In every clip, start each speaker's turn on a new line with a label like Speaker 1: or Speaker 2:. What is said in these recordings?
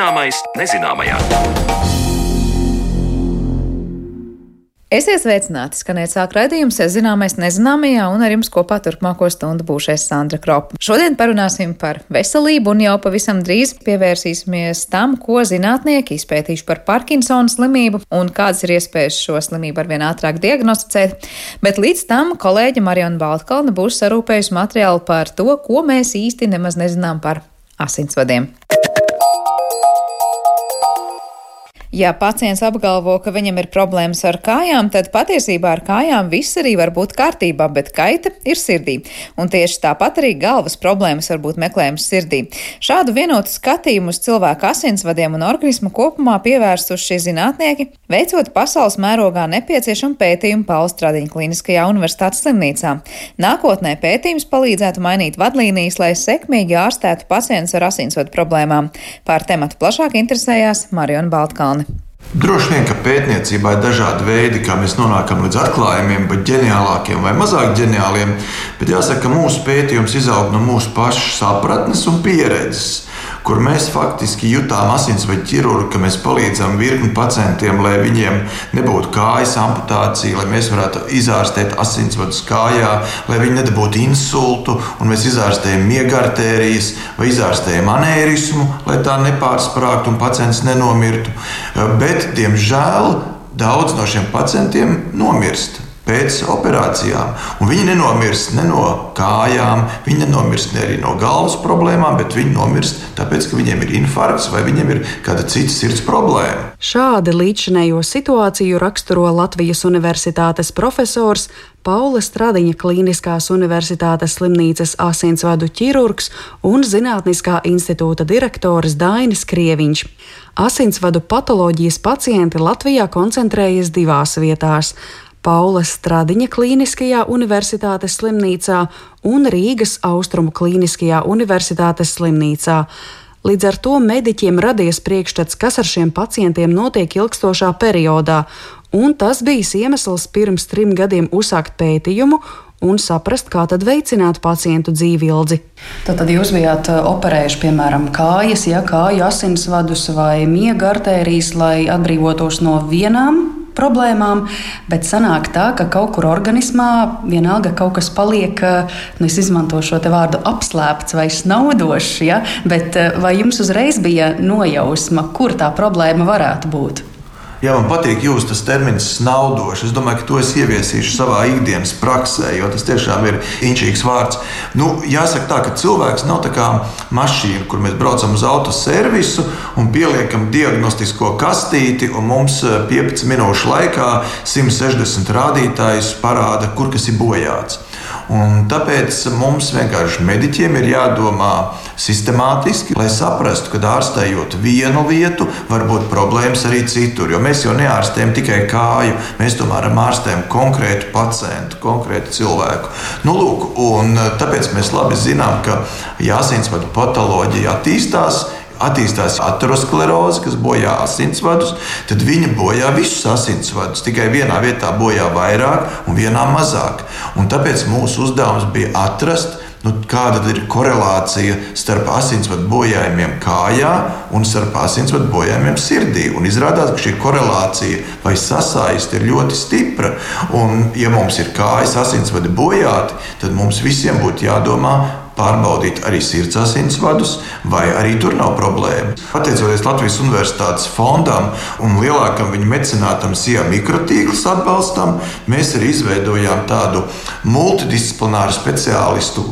Speaker 1: Zināmais nezināmajā.
Speaker 2: Esiet sveicināti! Skanēt sāk raidījums, zināmais nezināmajā, un ar jums kopā turpmāko stundu būšais Sandra Kropa. Šodien parunāsim par veselību, un jau pavisam drīz pievērsīsimies tam, ko zinātnieki izpētījuši par Parkinsona slimību un kādas ir iespējas šo slimību arvien ātrāk diagnosticēt. Bet līdz tam kolēģi Marijona Baltkalna būs sarūpējusi materiālu par to, ko mēs īsti nemaz nezinām par asinsvadiem. Ja pacients apgalvo, ka viņam ir problēmas ar kājām, tad patiesībā ar kājām viss arī var būt kārtībā, bet kaita ir sirdī. Un tieši tāpat arī galvas problēmas var būt meklējums sirdī. Šādu vienotu skatījumu uz cilvēku asinsvadiem un organismu kopumā pievērsuši zinātnieki, veicot pasaules mērogā nepieciešamu pētījumu Paustradiņa Kliniskajā universitātes slimnīcā. Nākotnē pētījums palīdzētu mainīt vadlīnijas, lai sekmīgi ārstētu pacientus ar asinsvadu problēmām. Pār tematu plašāk interesējās Mariona Baltkalna.
Speaker 3: Droši vien, ka pētniecībā ir dažādi veidi, kā mēs nonākam līdz atklājumiem, bet ģeniālākiem vai mazāk ģeniāliem. Bet jāsaka, ka mūsu pētījums izaug no mūsu pašu sapratnes un pieredzes kur mēs faktiski jutām asinsvadu ķirurgu, ka mēs palīdzam virkni pacientiem, lai viņiem nebūtu kājas amputācija, lai mēs varētu izārstēt asinsvadus kājā, lai viņi nedabūtu insultu, un mēs izārstējam miegartērijas vai izārstējam anērismu, lai tā nepārsprāgtu un pacients nenomirtu. Bet, diemžēl, daudz no šiem pacientiem nomirst pēc operācijām. Un viņi nenomirst ne no kājām, viņi nenomirst ne arī no galvas problēmām, bet viņi nomirst tāpēc, ka viņiem ir infarkts vai viņiem ir kāda cita sirds problēma.
Speaker 4: Šādi līdzinējo situāciju raksturo Latvijas Universitātes profesors Paula Stradiņa Kliniskās Universitātes slimnīcas asinsvadu ķirurgs un Zinātniskā institūta direktors Dainis Krieviņš. Asinsvadu patoloģijas pacienti Latvijā koncentrējas divās vietās Paula Stradiņa Kliniskajā Universitātes slimnīcā un Rīgas Austrumu Kliniskajā Universitātes slimnīcā. Līdz ar to mediķiem radies priekšstats, kas ar šiem pacientiem notiek ilgstošā periodā, un tas bija iemesls pirms trim gadiem uzsākt pētījumu un saprast, kā tad veicināt pacientu dzīvi ilgi.
Speaker 5: Tad, tad jūs bijāt uh, operējuši, piemēram, kājas, ja kāju asinsvadus vai miega artērijas, lai atbrīvotos no vienām problēmām, bet sanāk tā, ka kaut kur organismā vienalga kaut kas paliek, nu, es izmantošu šo vārdu apslēpts vai snaudošs, ja? bet vai jums uzreiz bija nojausma, kur tā problēma varētu būt?
Speaker 3: Jā, man patīk jūsu tas termins snaudošs. Es domāju, ka to es ieviesīšu savā ikdienas praksē, jo tas tiešām ir inčīgs vārds. Nu, jāsaka tā, ka cilvēks nav tā kā mašīna, kur mēs braucam uz autoservisu un pieliekam diagnostisko kastīti, un mums 15 eh, minūšu laikā 160 rādītājus parāda, kur kas ir bojāts. Un tāpēc mums vienkārši mediķiem ir jādomā sistemātiski, lai saprastu, ka ārstējot vienu vietu, var būt problēmas arī citur. Jo mēs jau neārstējam tikai kāju, mēs tomēr ārstējam konkrētu pacientu, konkrētu cilvēku. Nu, lūk, tāpēc mēs labi zinām, ka jāsinsvadu patoloģija attīstās attīstās ateroskleroze, kas bojā asinsvadus, tad viņa bojā visus asinsvadus. Tikai vienā vietā bojā vairāk un vienā mazāk. Un tāpēc mūsu uzdevums bija atrast, nu, kāda ir korelācija starp asinsvadu bojājumiem kājā un starp asinsvadu bojājumiem sirdī. Un izrādās, ka šī korelācija vai sasaiste ir ļoti stipra. Un, ja mums ir kājas asinsvadi bojāti, tad mums visiem būtu jādomā pārbaudīt arī sirds asinsvadus, vai arī tur nav problēma. Pateicoties Latvijas Universitātes fondam un lielākam viņa mecenātam SIA mikrotīkls atbalstam, mēs arī izveidojām tādu multidisciplināru speciālistu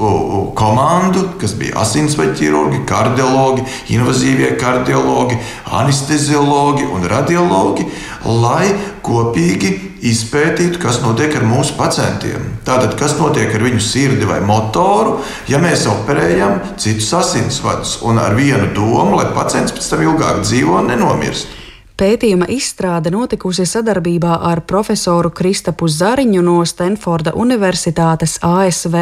Speaker 3: komandu, kas bija asinsvadu ķirurgi, kardiologi, invazīvie kardiologi, anesteziologi un radiologi, lai kopīgi izpētītu, kas notiek ar mūsu pacientiem. Tātad, kas notiek ar viņu sirdi vai motoru, ja mēs operējam citus asinsvadus un ar vienu domu, lai pacients pēc tam ilgāk dzīvo un nenomirst.
Speaker 4: Pētījuma izstrāde notikusi sadarbībā ar profesoru Kristapu Zariņu no Stanforda Universitātes ASV.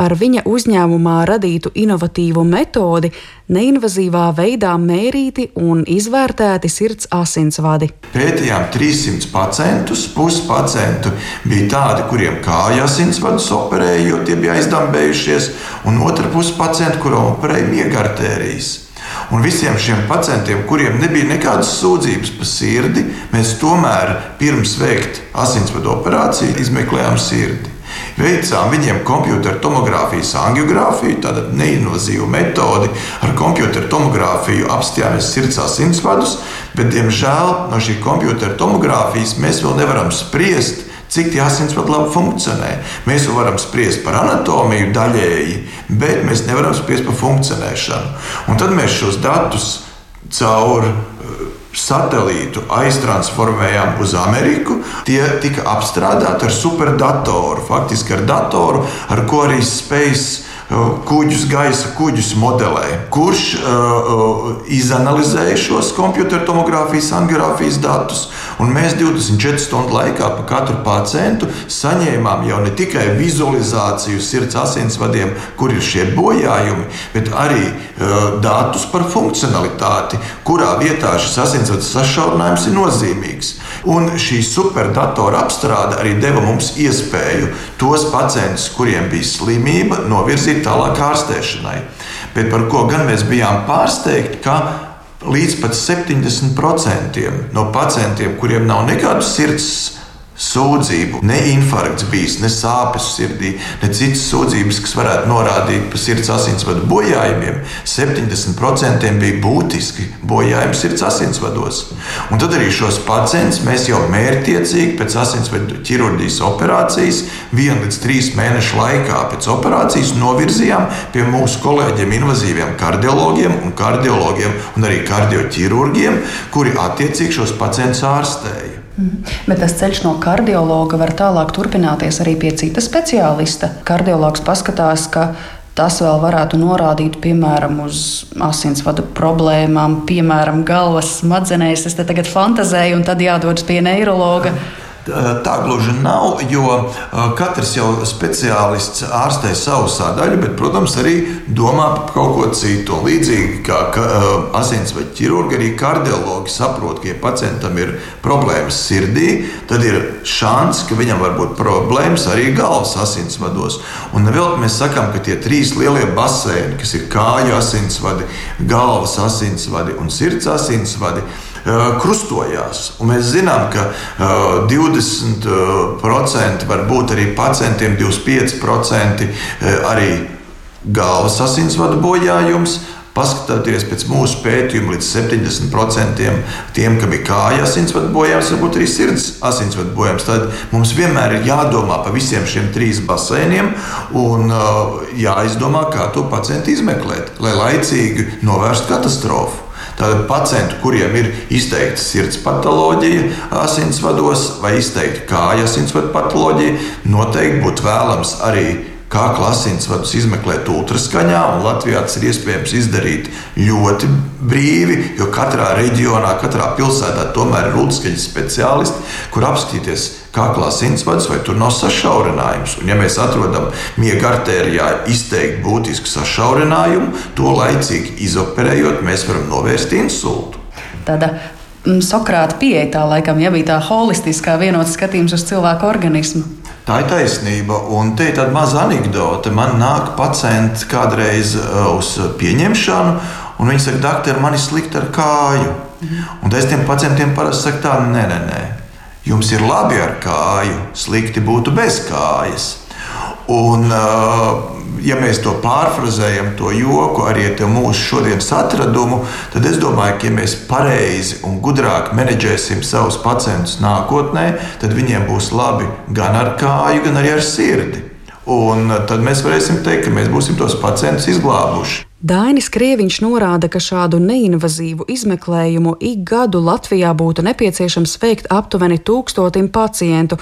Speaker 4: Ar viņa uzņēmumā radītu inovatīvu metodi neinvazīvā veidā mērīti un izvērtēti sirds asinsvadi.
Speaker 3: Pētījām 300 pacientus. Pusi pacientu bija tādi, kuriem kāja asinsvadus operēja, jo tie bija aizdambējušies, un otra puse pacientu, kuriem operēja miega artērijas. Un visiem šiem pacientiem, kuriem nebija nekādas sūdzības par sirdi, mēs tomēr pirms veikt asinsvadu operāciju izmeklējām sirdi. Veicām viņiem kompjutora tomogrāfijas angiogrāfiju, tāda neinvazīva metode. Ar kompjutora tomogrāfiju apstājāmies sirds asinsvadus, bet, diemžēl, no šī kompjutora tomogrāfijas mēs vēl nevaram spriest, cik tie asinsvadi labi funkcionē. Mēs jau varam spriest par anatomiju daļēji, bet mēs nevaram spriest par funkcionēšanu. Un tad mēs šos datus caur eh, satelītu aiztransformējām uz Ameriku. Tie tika apstrādāti ar superdatoru, faktiski ar datoru, ar ko arī Space kuģus, gaisa kuģus modelē, kurš uh, izanalizēja šos kompjutora tomogrāfijas, angiogrāfijas datus. Un mēs 24 stundu laikā pa katru pacientu saņēmām jau ne tikai vizualizāciju sirds asinsvadiem, kur ir šie bojājumi, bet arī uh, datus par funkcionalitāti, kurā vietā šis asinsvadu sašaurinājums ir nozīmīgs. Un šī superdatora apstrāde arī deva mums iespēju tos pacientus, kuriem bija slimība, novirzīt tālāk ārstēšanai. Bet par ko gan mēs bijām pārsteigti, ka līdz pat 70% no pacientiem, kuriem nav nekādu sirds sūdzību, ne infarkts bijis, ne sāpes sirdī, ne citas sūdzības, kas varētu norādīt par sirds asinsvadu bojājumiem. 70% bija būtiski bojājumi sirds asinsvados. Un tad arī šos pacientus mēs jau mērķiecīgi pēc asinsvadu ķirurģijas operācijas, vienu līdz trīs mēnešu laikā pēc operācijas novirzījām pie mūsu kolēģiem, invazīviem kardiologiem un kardiologiem un arī kardioķirurgiem, kuri attiecīgi šos pacientus ārstēja.
Speaker 5: Mhm. Bet tas ceļš no kardiologa var tālāk turpināties arī pie cita speciālista. Kardiologs paskatās, ka tas vēl varētu norādīt, piemēram, uz asinsvadu problēmām, piemēram, galvas smadzenēs. Es te tagad fantazēju, un tad jādodas pie neiroloģa.
Speaker 3: Tā gluži nav, jo katrs jau speciālists ārstē savu sadaļu, bet, protams, arī domā par kaut ko citu. Līdzīgi kā asins vai ķirurgi, arī kardiologi saprot, ka, ja pacientam ir problēmas sirdī, tad ir šāds, ka viņam var būt problēmas arī galvas asinsvados. Un vēl mēs sakām, ka tie trīs lielie baseini, kas ir kāju asinsvadi, galvas asinsvadi un sirds asinsvadi, krustojās. Un mēs zinām, ka 20% var būt arī pacientiem, 25% arī galvas asinsvadu bojājums. Paskatoties pēc mūsu pētījuma, līdz 70% tiem, kam ir kājas asinsvadu bojājums, varbūt arī sirds asinsvadu bojājums. Tad mums vienmēr ir jādomā par visiem šiem trim basēniem un jāizdomā, kā to pacientu izmeklēt, lai laicīgi novērstu katastrofu. Tātad pacienti, kuriem ir izteikta sirds patoloģija, asinsvados vai izteikta kājas asinsvadu patoloģija, noteikti būtu vēlams arī kā klasiņus izmeklēt ultraskaņā, un Latvijā tas ir iespējams izdarīt ļoti brīvi, jo katrā reģionā, katrā pilsētā tomēr ir ultraskaņas speciālisti, kur apskatīties, kā klasiņus vadus, vai tur nav sašaurinājums. Un, ja mēs atrodam miega artērijā izteikti būtisku sašaurinājumu, to laicīgi izoperējot, mēs varam novērst insultu.
Speaker 5: Tāda mm, Sokrāta pieeja tā laikam, ja bija tā holistiskā vienota skatījums uz cilvēku organismu.
Speaker 3: Tā ir taisnība. Un te ir tāda maza anekdote. Man nāk pacients kādreiz uh, uz pieņemšanu, un viņi saka, doktor, man ir slikti ar kāju. Un es tiem pacientiem parasti saku, tā, nē, nē, nē. Jums ir labi ar kāju, slikti būtu bez kājas. Un, uh, ja mēs to pārfrazējam, to joku, arī ar mūsu šodienas atradumu, tad es domāju, ka, ja mēs pareizi un gudrāk menedžēsim savus pacientus nākotnē, tad viņiem būs labi gan ar kāju, gan arī ar sirdi. Un tad mēs varēsim teikt, ka mēs būsim tos pacientus izglābuši.
Speaker 4: Dainis Krieviņš norāda, ka šādu neinvazīvu izmeklējumu ik gadu Latvijā būtu nepieciešams veikt aptuveni tūkstotim pacientu,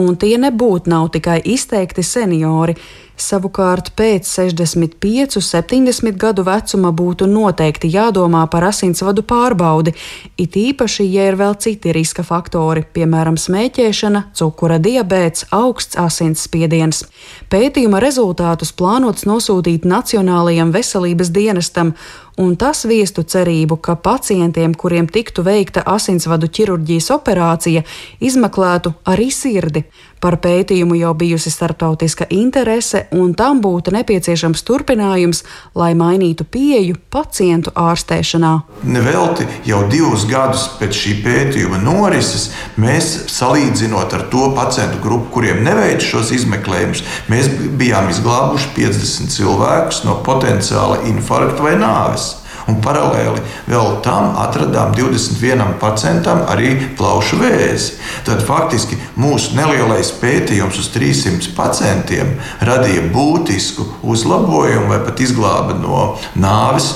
Speaker 4: un tie nebūtu nav tikai izteikti seniori. Savukārt pēc 65, 70 gadu vecuma būtu noteikti jādomā par asinsvadu pārbaudi, it īpaši, ja ir vēl citi riska faktori, piemēram, smēķēšana, cukura diabēts, augsts asinsspiediens. Pētījuma rezultātus plānots nosūtīt Nacionālajiem veselības dienestam, un tas viestu cerību, ka pacientiem, kuriem tiktu veikta asinsvadu ķirurģijas operācija, izmeklētu arī sirdi. Par pētījumu jau bijusi starptautiska interese, un tam būtu nepieciešams turpinājums, lai mainītu pieeju pacientu ārstēšanā.
Speaker 3: Nevelti jau divus gadus pēc šī pētījuma norises mēs salīdzinot ar to pacientu grupu, kuriem neveic šos izmeklējumus, mēs bijām izglābuši 50 cilvēkus no potenciāla infarkta vai nāves un paralēli vēl tam atradām 21 pacientam arī plaušu vēzi. Tad faktiski mūsu nelielais pētījums uz 300 pacientiem radīja būtisku uzlabojumu vai pat izglāba no nāves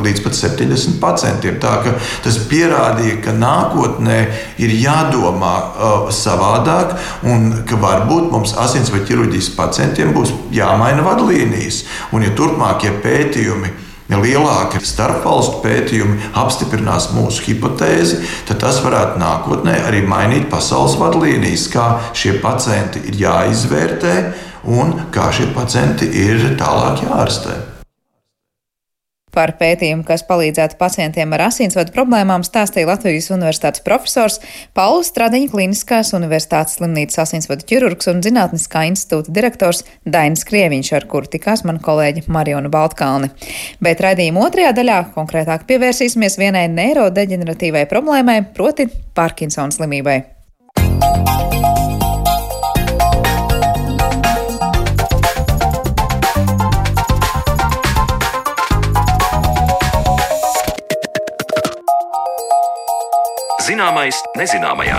Speaker 3: līdz pat 70 pacientiem. Tā, tas pierādīja, ka nākotnē ir jādomā savādāk un ka varbūt mums asins vai ķirurģijas pacientiem būs jāmaina vadlīnijas. Un, ja turpmākie pētījumi lielāki starpvalstu pētījumi apstiprinās mūsu hipotēzi, tad tas varētu nākotnē arī mainīt pasaules vadlīnijas, kā šie pacienti ir jāizvērtē un kā šie pacienti ir tālāk jārastē.
Speaker 2: Par pētījumu, kas palīdzētu pacientiem ar asinsvadu problēmām, stāstīja Latvijas Universitātes profesors Pauls Stradiņa Kliniskās Universitātes slimnīcas asinsvadu ķirurgs un Zinātniskā institūta direktors Dainis Krieviņš, ar kuru tikās mana kolēģe Mariona Baltkalne. Bet raidījuma otrajā daļā konkrētāk pievērsīsimies vienai neirodeģeneratīvai problēmai, proti Parkinsona slimībai.
Speaker 1: Zināmais nezināmajā.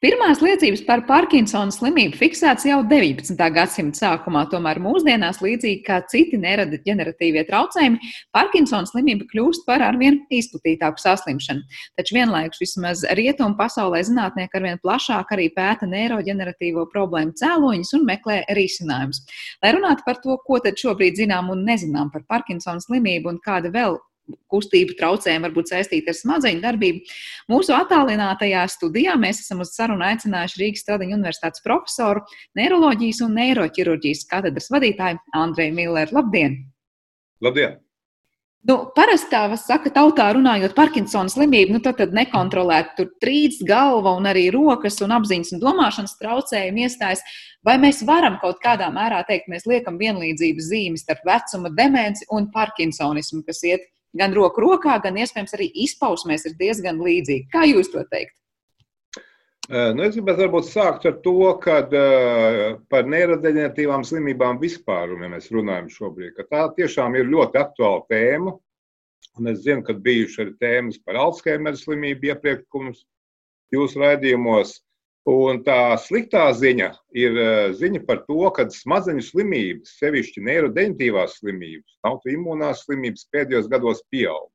Speaker 2: Pirmās liecības par Parkinsona slimību fiksētas jau 19. gadsimta sākumā, tomēr mūsdienās, līdzīgi kā citi neirodeģeneratīvie traucējumi, Parkinsona slimība kļūst par arvien izplatītāku saslimšanu. Taču vienlaikus vismaz rietumu pasaulē zinātnieki arvien plašāk arī pēta neirodeģeneratīvo problēmu cēloņus un meklē risinājumus. Lai runātu par to, ko tad šobrīd zinām un nezinām par Parkinsona slimību un kāda vēl kustību traucējumi var būt saistīti ar smadzeņu darbību. Mūsu attālinātajā studijā mēs esam uz sarunu aicinājuši Rīgas Stradiņu universitātes profesoru, neiroloģijas un neiroķirurģijas katedras vadītāju Andreju Milleru. Labdien!
Speaker 6: Labdien!
Speaker 2: Nu, parasti tā saka, tautā runājot par Parkinsona slimību, nu, tad, tad nekontrolēti tur trīc galva un arī rokas un apziņas un domāšanas traucējumi iestājas. Vai mēs varam kaut kādā mērā teikt, mēs liekam vienlīdzības zīmes starp vecuma demenci un parkinsonismu, kas iet gan roku rokā, gan iespējams arī izpausmēs ir diezgan līdzīgi. Kā jūs to teikt?
Speaker 6: Nu, es gribētu varbūt sākt ar to, ka uh, par neirodeģeneratīvām slimībām vispār, ja mēs runājam šobrīd, ka tā tiešām ir ļoti aktuāla tēma. Un es zinu, ka bijuši arī tēmas par Alzheimer slimību iepriekš jūsu raidījumos. Un tā sliktā ziņa ir eh, ziņa par to, ka smadzeņu slimības, sevišķi neirodeģentīvās slimības, autoimūnās slimības pēdējos gados pieaug.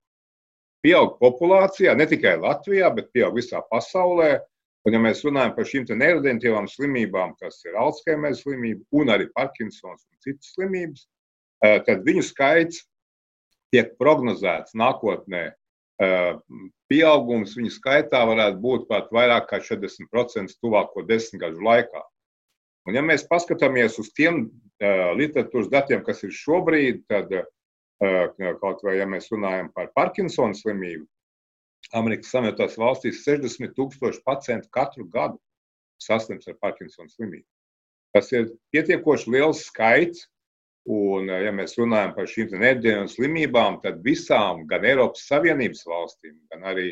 Speaker 6: Pieaug populācijā, ne tikai Latvijā, bet pieaug visā pasaulē. Un, ja mēs runājam par šīm neirodeģentīvām slimībām, kas ir Alzheimer slimība un arī Parkinsons un citas slimības, eh, tad viņu skaits tiek prognozēts nākotnē pieaugums viņu skaitā varētu būt pat vairāk kā 40% tuvāko desmitgažu laikā. Un, ja mēs paskatāmies uz tiem literatūras datiem, kas ir šobrīd, tad kaut vai ja mēs runājam par Parkinsona slimību, Amerikas Savienotās valstīs 60 tūkstoši pacientu katru gadu saslims ar Parkinsona slimību. Tas ir pietiekoši liels skaits, Un, ja mēs runājam par šīm nedēļu slimībām, tad visām, gan Eiropas Savienības valstīm, gan arī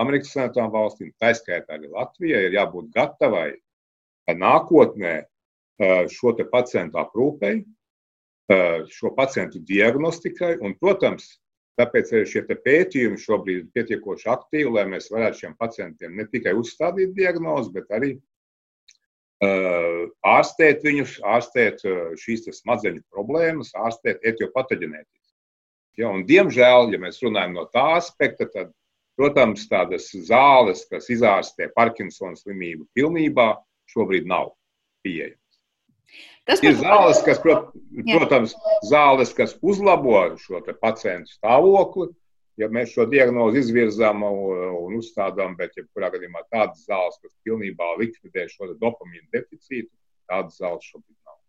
Speaker 6: Amerikas Savienotām valstīm, tā skaitā arī Latvijai, ir jābūt gatavai nākotnē šo pacientu aprūpei, šo pacientu diagnostikai. Un, protams, tāpēc arī šie pētījumi šobrīd ir pietiekoši aktīvi, lai mēs varētu šiem pacientiem ne tikai uzstādīt diagnozi, bet arī ārstēt viņus, ārstēt šīs smadzeņu problēmas, ārstēt etiopatoģenētiku. Ja, un, diemžēl, ja mēs runājam no tā aspekta, tad, protams, tādas zāles, kas izārstē Parkinsona slimību pilnībā, šobrīd nav pieejamas. Tas ir zāles, kas, protams, zāles, kas uzlabo šo pacientu stāvokli, ja mēs šo diagnozi izvirzām un uzstādām, bet jebkurā gadījumā tādas zāles, kas pilnībā likvidē šo dopamīnu deficītu, tādas zāles šobrīd nav.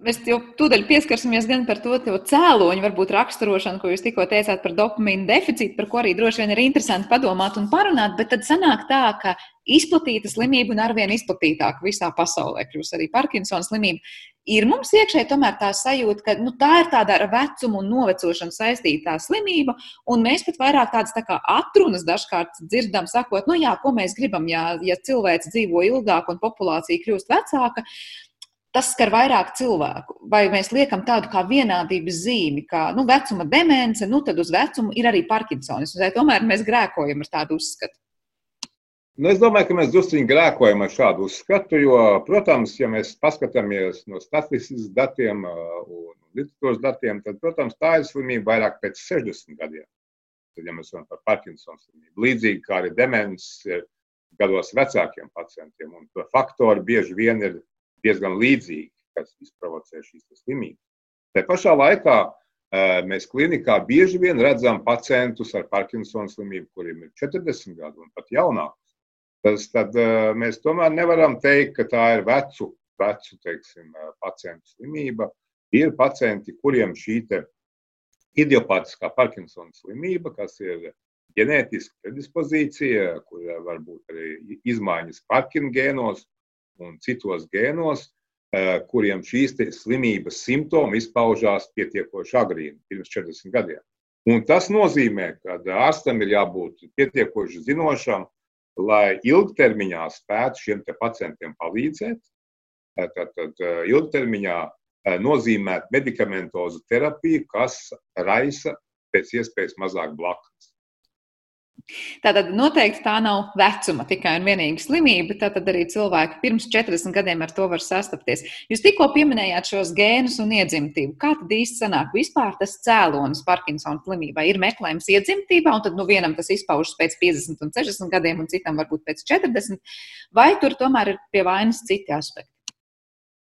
Speaker 2: Mēs jau tūdaļ pieskarsimies gan par to cēloņu, varbūt raksturošanu, ko jūs tikko teicāt par dopamīnu deficītu, par ko arī droši vien ir interesanti padomāt un parunāt. Bet tad sanāk tā, ka izplatīta slimība un arvien izplatītāka visā pasaulē kļūst arī Parkinsona slimība. Ir mums iekšēji tomēr tā sajūta, ka nu, tā ir tāda ar vecumu un novecošanu saistītā slimība, un mēs pat vairāk tādas tā kā atrunas dažkārt dzirdam, sakot, nu jā, ko mēs gribam, ja, ja cilvēks dzīvo ilgāk un populācija kļūst vecāka tas skar vairāk cilvēku. Vai mēs liekam tādu kā vienādības zīmi, kā nu, vecuma demence, nu tad uz vecumu ir arī Parkinsonis. Vai tomēr mēs grēkojam ar tādu uzskatu?
Speaker 6: Nu, es domāju, ka mēs druskuļi grēkojam ar šādu uzskatu, jo, protams, ja mēs paskatāmies no statistikas datiem un literatūras datiem, tad, protams, tā ir slimība vairāk pēc 60 gadiem. Tad, ja mēs runājam par Parkinsona slimību, līdzīgi kā arī demences ir gados vecākiem pacientiem, un faktori bieži vien ir diezgan līdzīgi, kas izprovocē šīs slimības. Tā pašā laikā mēs klinikā bieži vien redzam pacientus ar Parkinsona slimību, kuriem ir 40 gadi un pat jaunākus. Tas, tad mēs tomēr nevaram teikt, ka tā ir vecu, vecu teiksim, pacientu slimība. Ir pacienti, kuriem šī idiopātiskā Parkinsona slimība, kas ir ģenētiska predispozīcija, kur var būt arī izmaiņas Parkina gēnos, un citos gēnos, eh, kuriem šīs slimības simptomi izpaužās pietiekoši agrīni, pirms 40 gadiem. Un tas nozīmē, ka ārstam ir jābūt pietiekoši zinošam, lai ilgtermiņā spētu šiem pacientiem palīdzēt. Eh, tad, tad eh, ilgtermiņā nozīmē medikamentozu terapiju, kas raisa pēc iespējas mazāk blakus.
Speaker 2: Tātad noteikti tā nav vecuma tikai un vienīgi slimība. Tātad arī cilvēki pirms 40 gadiem ar to var sastapties. Jūs tikko pieminējāt šos gēnus un iedzimtību. Kā tad īsti sanāk vispār tas cēlonis Parkinsona slimībai? Ir meklējums iedzimtībā, un tad nu, vienam tas izpaužas pēc 50 un 60 gadiem, un citam varbūt pēc 40, vai tur tomēr ir pie vainas citi aspekti?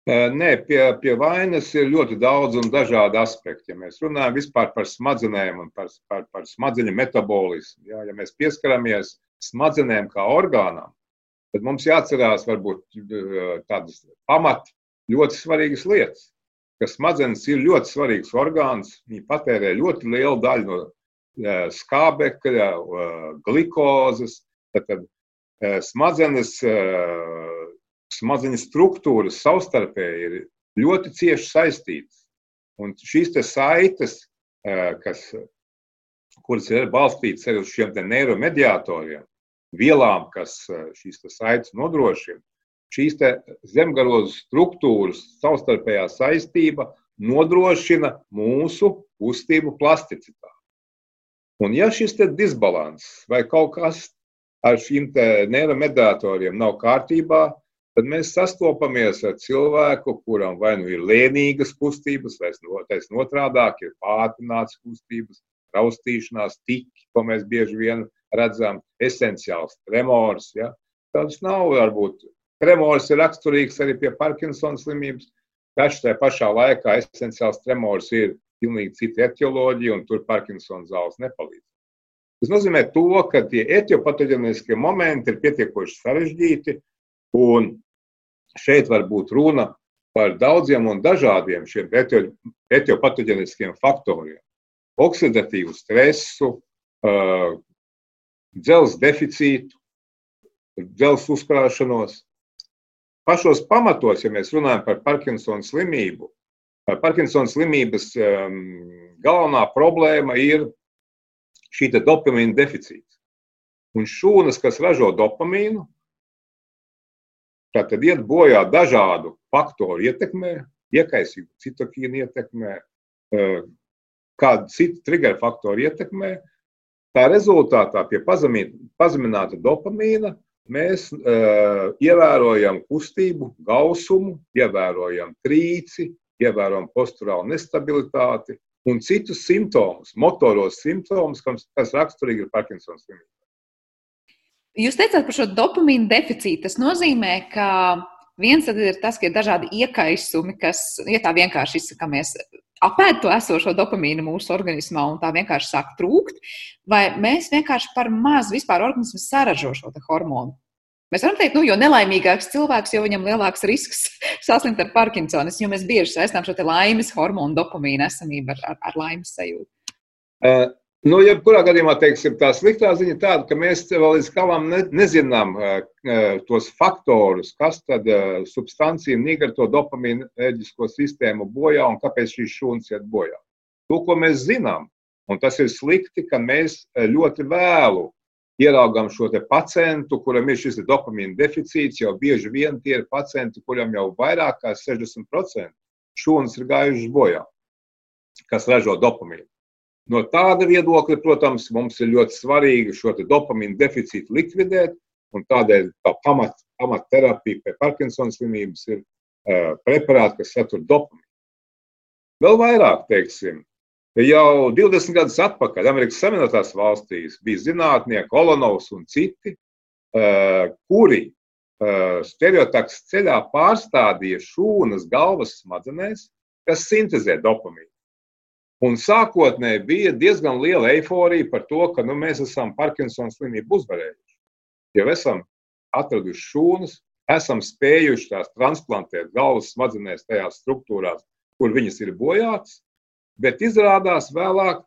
Speaker 6: Nē, pie, pie vainas ir ļoti daudz un dažādi aspekti. Ja mēs runājam vispār par smadzenēm un par, par, par smadzeņu metabolismu, jā, ja mēs pieskaramies smadzenēm kā orgānam, tad mums jāatcerās varbūt tādas pamat ļoti svarīgas lietas. Ka smadzenes ir ļoti svarīgs orgāns, viņi patērē ļoti lielu daļu no skābekļa, glikozes. Tad, tad smadzenes smadzeņu struktūras savstarpēji ir ļoti cieši saistītas. Un šīs saites, kas, kuras ir balstītas arī uz šiem neiromediatoriem, vielām, kas šīs saites nodrošina, šīs zemgarozu struktūras savstarpējā saistība nodrošina mūsu kustību plasticitāti. Un ja šis disbalans vai kaut kas ar šīm neiromediatoriem nav kārtībā, tad mēs sastopamies ar cilvēku, kuram vai nu ir lēnīgas kustības, vai taisnība otrādāk ir pātrināts kustības, raustīšanās, tiki, ko mēs bieži vien redzam, esenciāls tremors. Ja? Tas nav varbūt. Tremors ir raksturīgs arī pie Parkinsona slimības, taču tajā pašā laikā esenciāls tremors ir pilnīgi cita etioloģija, un tur Parkinsona zāles nepalīdz. Tas nozīmē, to, ka tie etiopatoģeniskie momenti ir pietiekoši sarežģīti, un šeit var būt runa par daudziem un dažādiem šiem etiopatoģeniskiem faktoriem. Oksidatīvu stresu, dzelzceļa deficītu, dzelzceļa uzkrāšanos. Pašos pamatos, ja mēs runājam par Parkinsona slimību, Parkinsona slimības galvenā problēma ir šī dopamīna deficīts. Un šūnas, kas ražo dopamīnu, Tātad iet bojā dažādu faktoru ietekmē, iekaisīgu citokīnu ietekmē, eh, kādu citu triggeru faktoru ietekmē. Tā rezultātā pie pazemināta dopamīna mēs uh, ievērojam kustību, gausumu, ievērojam trīci, ievērojam posturālu nestabilitāti un citus simptomus, motoros simptomus, kas, raksturīgi ir Parkinsona slimība.
Speaker 2: Jūs teicāt par šo dopamīnu deficītu. Tas nozīmē, ka viens ir tas, ka ir dažādi iekaisumi, kas, ja tā vienkārši izsakāmies, apēd to esošo dopamīnu mūsu organismā un tā vienkārši sāk trūkt, vai mēs vienkārši par maz vispār organisms saražo šo hormonu? Mēs varam teikt, nu, jo nelaimīgāks cilvēks, jo viņam lielāks risks saslimt ar Parkinsonis, jo mēs bieži saistām šo laimes hormonu dopamīnu esamību ar, ar, ar laimes sajūtu.
Speaker 6: Uh, nu, jebkurā gadījumā, teiksim, tā sliktā ziņa ir tāda, ka mēs vēl līdz galam ne, nezinām uh, tos faktorus, kas tad uh, substanciju nigara to dopamīnu enerģisko sistēmu bojā un kāpēc šīs šūnas iet bojā. To, ko mēs zinām, un tas ir slikti, ka mēs ļoti vēlu ieraugām šo pacientu, kuram ir šis dopamīna deficīts, jau bieži vien tie ir pacienti, kuriem jau vairāk kā 60% šūnas ir gājušas bojā, kas ražo dopamīnu. No tāda viedokļa, protams, mums ir ļoti svarīgi šo dopamīnu deficītu likvidēt, un tādēļ tā pamat, pamatterapija pie Parkinsona slimības ir uh, preparāti, kas satur dopamīnu. Vēl vairāk, teiksim, Jau 20 gadus atpakaļ Amerikas Savienotās valstīs bija zinātnieki, Kolonovs un citi, eh, kuri eh, stereotaks ceļā pārstādīja šūnas galvas smadzenēs, kas sintēzē dopamīnu. Un sākotnēji bija diezgan liela eiforija par to, ka nu, mēs esam Parkinsona slimību uzvarējuši. Jau esam atraduši šūnas, esam spējuši tās transplantēt galvas smadzenēs, tajās struktūrās, kur viņas ir bojātas. Bet izrādās vēlāk,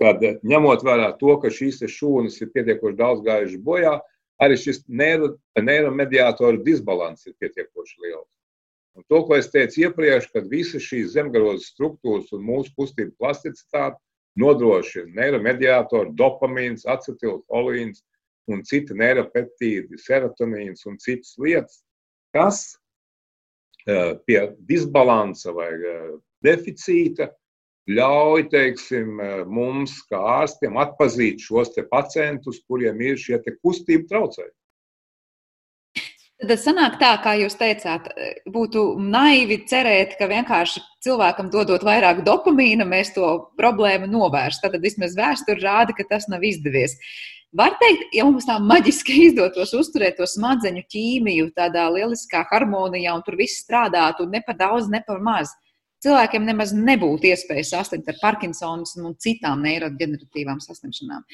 Speaker 6: kad ņemot vērā to, ka šīs šūnas ir pietiekoši daudz gājušas bojā, arī šis neiromediātoru disbalans ir pietiekoši liels. Un to, ko es teicu iepriekš, kad visas šīs zemgājas struktūras un mūsu kustību plasticitāte nodrošina neiromediātoru, dopamīns, acetilholīns un citi neiropeptīdi, serotonīns un citas lietas, kas pie disbalansa vai deficīta ļauj teiksim, mums, kā ārstiem, atpazīt šos pacientus, kuriem ir šie kustību traucējumi.
Speaker 2: Tad sanāk tā, kā jūs teicāt, būtu naivi cerēt, ka vienkārši cilvēkam dodot vairāk dopamīna, mēs to problēmu novērstu. Tad vismaz vēsture rāda, ka tas nav izdevies. Var teikt, ja mums tā maģiski izdotos uzturēt to smadzeņu ķīmiju tādā lieliskā harmonijā un tur viss strādātu ne par daudz, ne par maz, cilvēkiem nemaz nebūtu iespēja saslimt ar Parkinsonas un citām neiroģeneratīvām saslimšanām.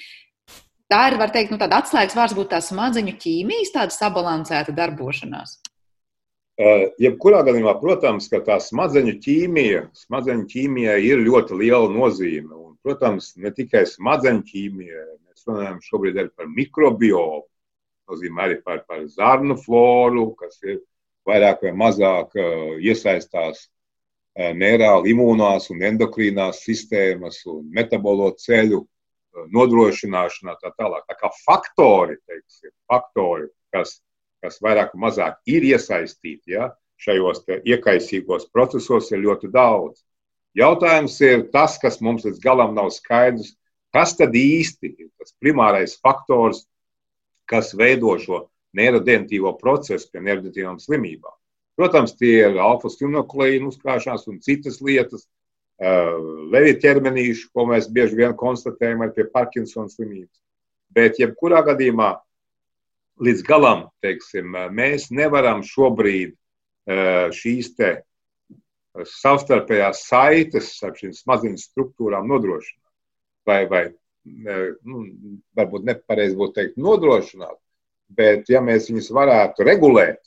Speaker 2: Tā ir, var teikt, nu, tāda atslēgas vārds būtu tā smadzeņu ķīmijas, tāda sabalansēta darbošanās.
Speaker 6: Uh, jebkurā gadījumā, protams, ka tā smadzeņu ķīmija, smadzeņu ķīmijai ir ļoti liela nozīme. Un, protams, ne tikai smadzeņu ķīmijai, mēs runājam šobrīd arī par mikrobiomu, nozīmē arī par, par zarnu floru, kas ir vairāk vai mazāk uh, iesaistās Eh, neirāli imūnās un endokrīnās sistēmas un metabolo ceļu nodrošināšanā tā tālāk. Tā kā faktori, teiksim, faktori kas, kas vairāk vai mazāk ir iesaistīti ja, šajos iekaisīgos procesos, ir ļoti daudz. Jautājums ir tas, kas mums līdz galam nav skaidrs, kas tad īsti ir tas primārais faktors, kas veido šo neirodentīvo procesu pie neirodentīvām slimībām. Protams, tie ir alfa-stimulēna uzkrāšanās un citas lietas, levi ķermenīši, ko mēs bieži vien konstatējam arī pie Parkinsona slimības. Bet, jebkurā gadījumā, līdz galam, teiksim, mēs nevaram šobrīd šīs te savstarpējās saites ar šīm smadzeņu struktūrām nodrošināt. Vai, vai nu, varbūt nepareizi būtu teikt, nodrošināt, bet ja mēs viņus varētu regulēt,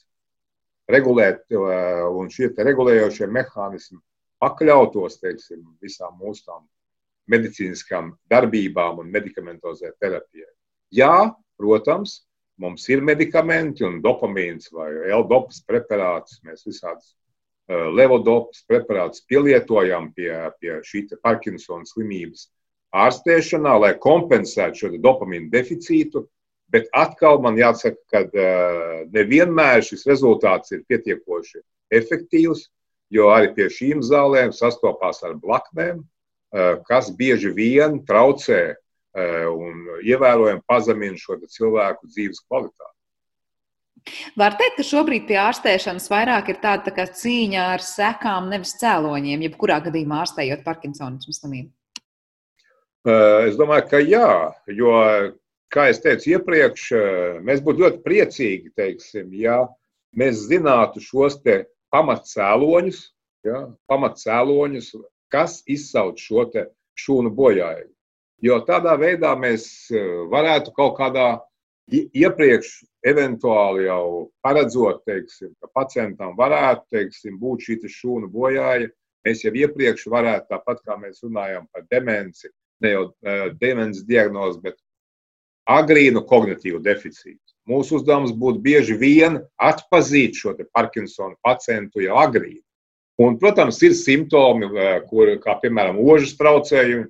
Speaker 6: regulēt, un šie regulējošie mehānismi pakļautos teiksim, visām mūsu tām medicīniskām darbībām un medikamentozē terapijai. Jā, protams, mums ir medikamenti un dopamīns vai L-dopas preparātus. Mēs visādus uh, levodopas preparātus pielietojam pie, pie šī Parkinsona slimības ārstēšanā, lai kompensētu šo dopamīnu deficītu. Bet atkal man jāsaka, ka uh, nevienmēr šis rezultāts ir pietiekoši efektīvs, jo arī pie šīm zālēm sastopās ar blaknēm, uh, kas bieži vien traucē uh, un ievērojami pazemina šo cilvēku dzīves kvalitāti.
Speaker 2: Var teikt, ka šobrīd pie ārstēšanas vairāk ir tāda tā cīņa ar sekām, nevis cēloņiem, jebkurā gadījumā ārstējot Parkinsona slimību.
Speaker 6: Es domāju, ka jā, jo kā jau teicu iepriekš, eh, mēs būtu ļoti priecīgi, teiksim, ja mēs zinātu šos te pamatcēloņus, ja, pamatcēloņus kas izsauc šo šūnu bojājumu. Jo tādā veidā mēs eh, varētu kaut kādā iepriekš eventuāli jau paredzot, teiksim, ka pacientam varētu teiksim, būt šī šūnu bojāja, mēs jau iepriekš varētu, tāpat kā mēs runājam par demenci, ne jau uh, demences diagnozi, bet agrīnu kognitīvu deficītu. Mūsu uzdevums būtu bieži vien atpazīt šo Parkinsona pacientu jau agrīni. Un, protams, ir simptomi, kur, kā piemēram ožas traucējumi,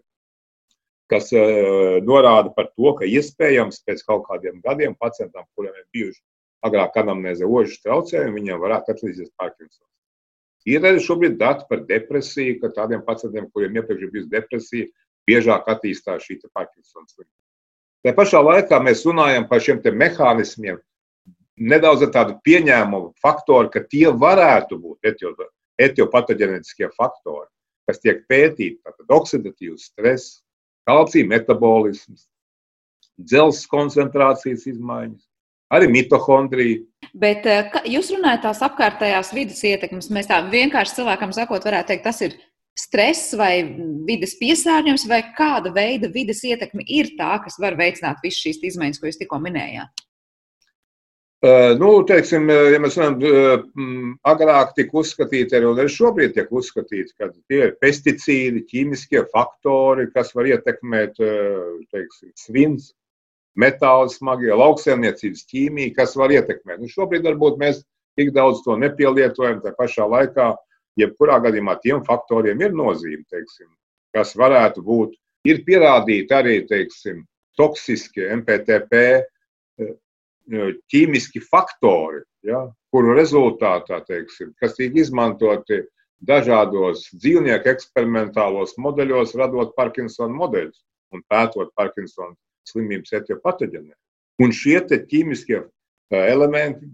Speaker 6: kas uh, norāda par to, ka iespējams pēc kaut kādiem gadiem pacientam, kuriem ir bijuši agrāk anamnēze ožas traucējumi, viņiem varētu attīstīties Parkinsons. Ir arī šobrīd dati par depresiju, ka tādiem pacientiem, kuriem iepriekš ir bijusi depresija, biežāk attīstās šī Parkinsons slimība. Tā pašā laikā mēs runājam par šiem mehānismiem, nedaudz tādu pieņēmumu faktoru, ka tie varētu būt etiopatoģenetiskie faktori, kas tiek pētīti. Tātad oksidatīvs stress, kalcija metabolisms, dzelzs koncentrācijas izmaiņas, arī mitohondrija.
Speaker 2: Bet eh, jūs runājat tās apkārtējās vidas ietekmes. Mēs tā vienkārši cilvēkam sakot, varētu teikt, tas ir stress vai vidas piesārņojums, vai kāda veida vidas ietekme ir tā, kas var veicināt visas šīs izmaiņas, ko jūs tikko minējāt?
Speaker 6: Uh, nu, teiksim, ja mēs runājam, uh, agrāk tika uzskatīti, arī, arī šobrīd tiek uzskatīts, ka tie ir pesticīdi, ķīmiskie faktori, kas var ietekmēt uh, teiksim, svins, metāli smagie, lauksaimniecības ķīmija, kas var ietekmēt. Nu, šobrīd varbūt mēs tik daudz to nepielietojam, tā pašā laikā jebkurā gadījumā tiem faktoriem ir nozīme, teiksim, kas varētu būt. Ir pierādīti arī teiksim, toksiski MPTP ķīmiski faktori, ja, kuru rezultātā, teiksim, kas tiek izmantoti dažādos dzīvnieku eksperimentālos modeļos, radot Parkinsona modeļus un pētot Parkinsona slimības etiopatoģenē. Un šie ķīmiskie elementi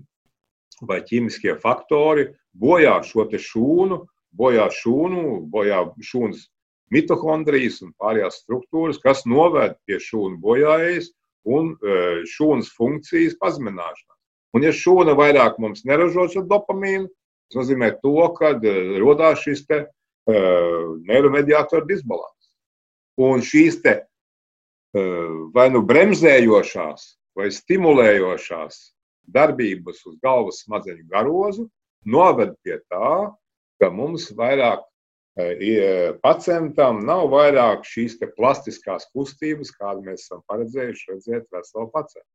Speaker 6: vai ķīmiskie faktori bojā šo šūnu, bojā šūnu, bojā šūnas mitohondrijas un pārējās struktūras, kas noved pie šūnu bojājas un e, šūnas funkcijas pazemināšanās. Un, ja šūna vairāk mums neražo šo dopamīnu, tas nozīmē to, ka e, radās šis te, uh, neiromediātoru disbalans. Un šīs te, uh, vai nu bremzējošās, vai stimulējošās darbības uz galvas smadzeņu garozu noved pie tā, ka mums vairāk pacientam nav vairāk šīs plastiskās kustības, kādu mēs esam paredzējuši redzēt veselu pacientu.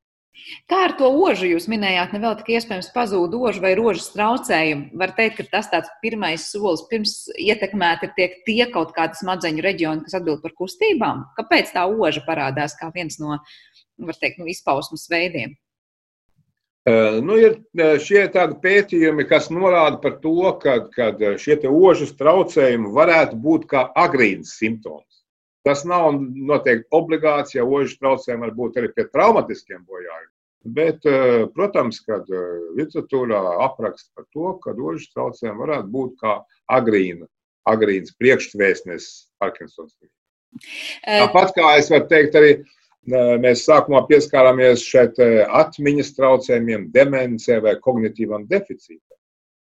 Speaker 2: Kā ar to ožu jūs minējāt, nevēl tik iespējams pazūd ožu vai rožas traucējumu? Var teikt, ka tas tāds pirmais solis pirms ietekmēt ir tiek tie kaut kādi smadzeņu reģioni, kas atbild par kustībām. Kāpēc tā oža parādās kā viens no, var teikt, no izpausmas veidiem?
Speaker 6: Nu, ir šie tādi pētījumi, kas norāda par to, ka, ka šie ožas traucējumi varētu būt kā agrīns simptoms. Tas nav noteikti obligāts, ja ožas traucējumi var būt arī pie traumatiskiem bojājumiem. Bet, protams, kad literatūrā apraksta par to, ka ožas traucējumi varētu būt kā agrīna, agrīns priekšvēstnes Parkinsons. Tāpat kā es varu teikt arī, uh, Mēs sākumā pieskārāmies šeit atmiņas traucējumiem, demencē vai kognitīvam deficītam.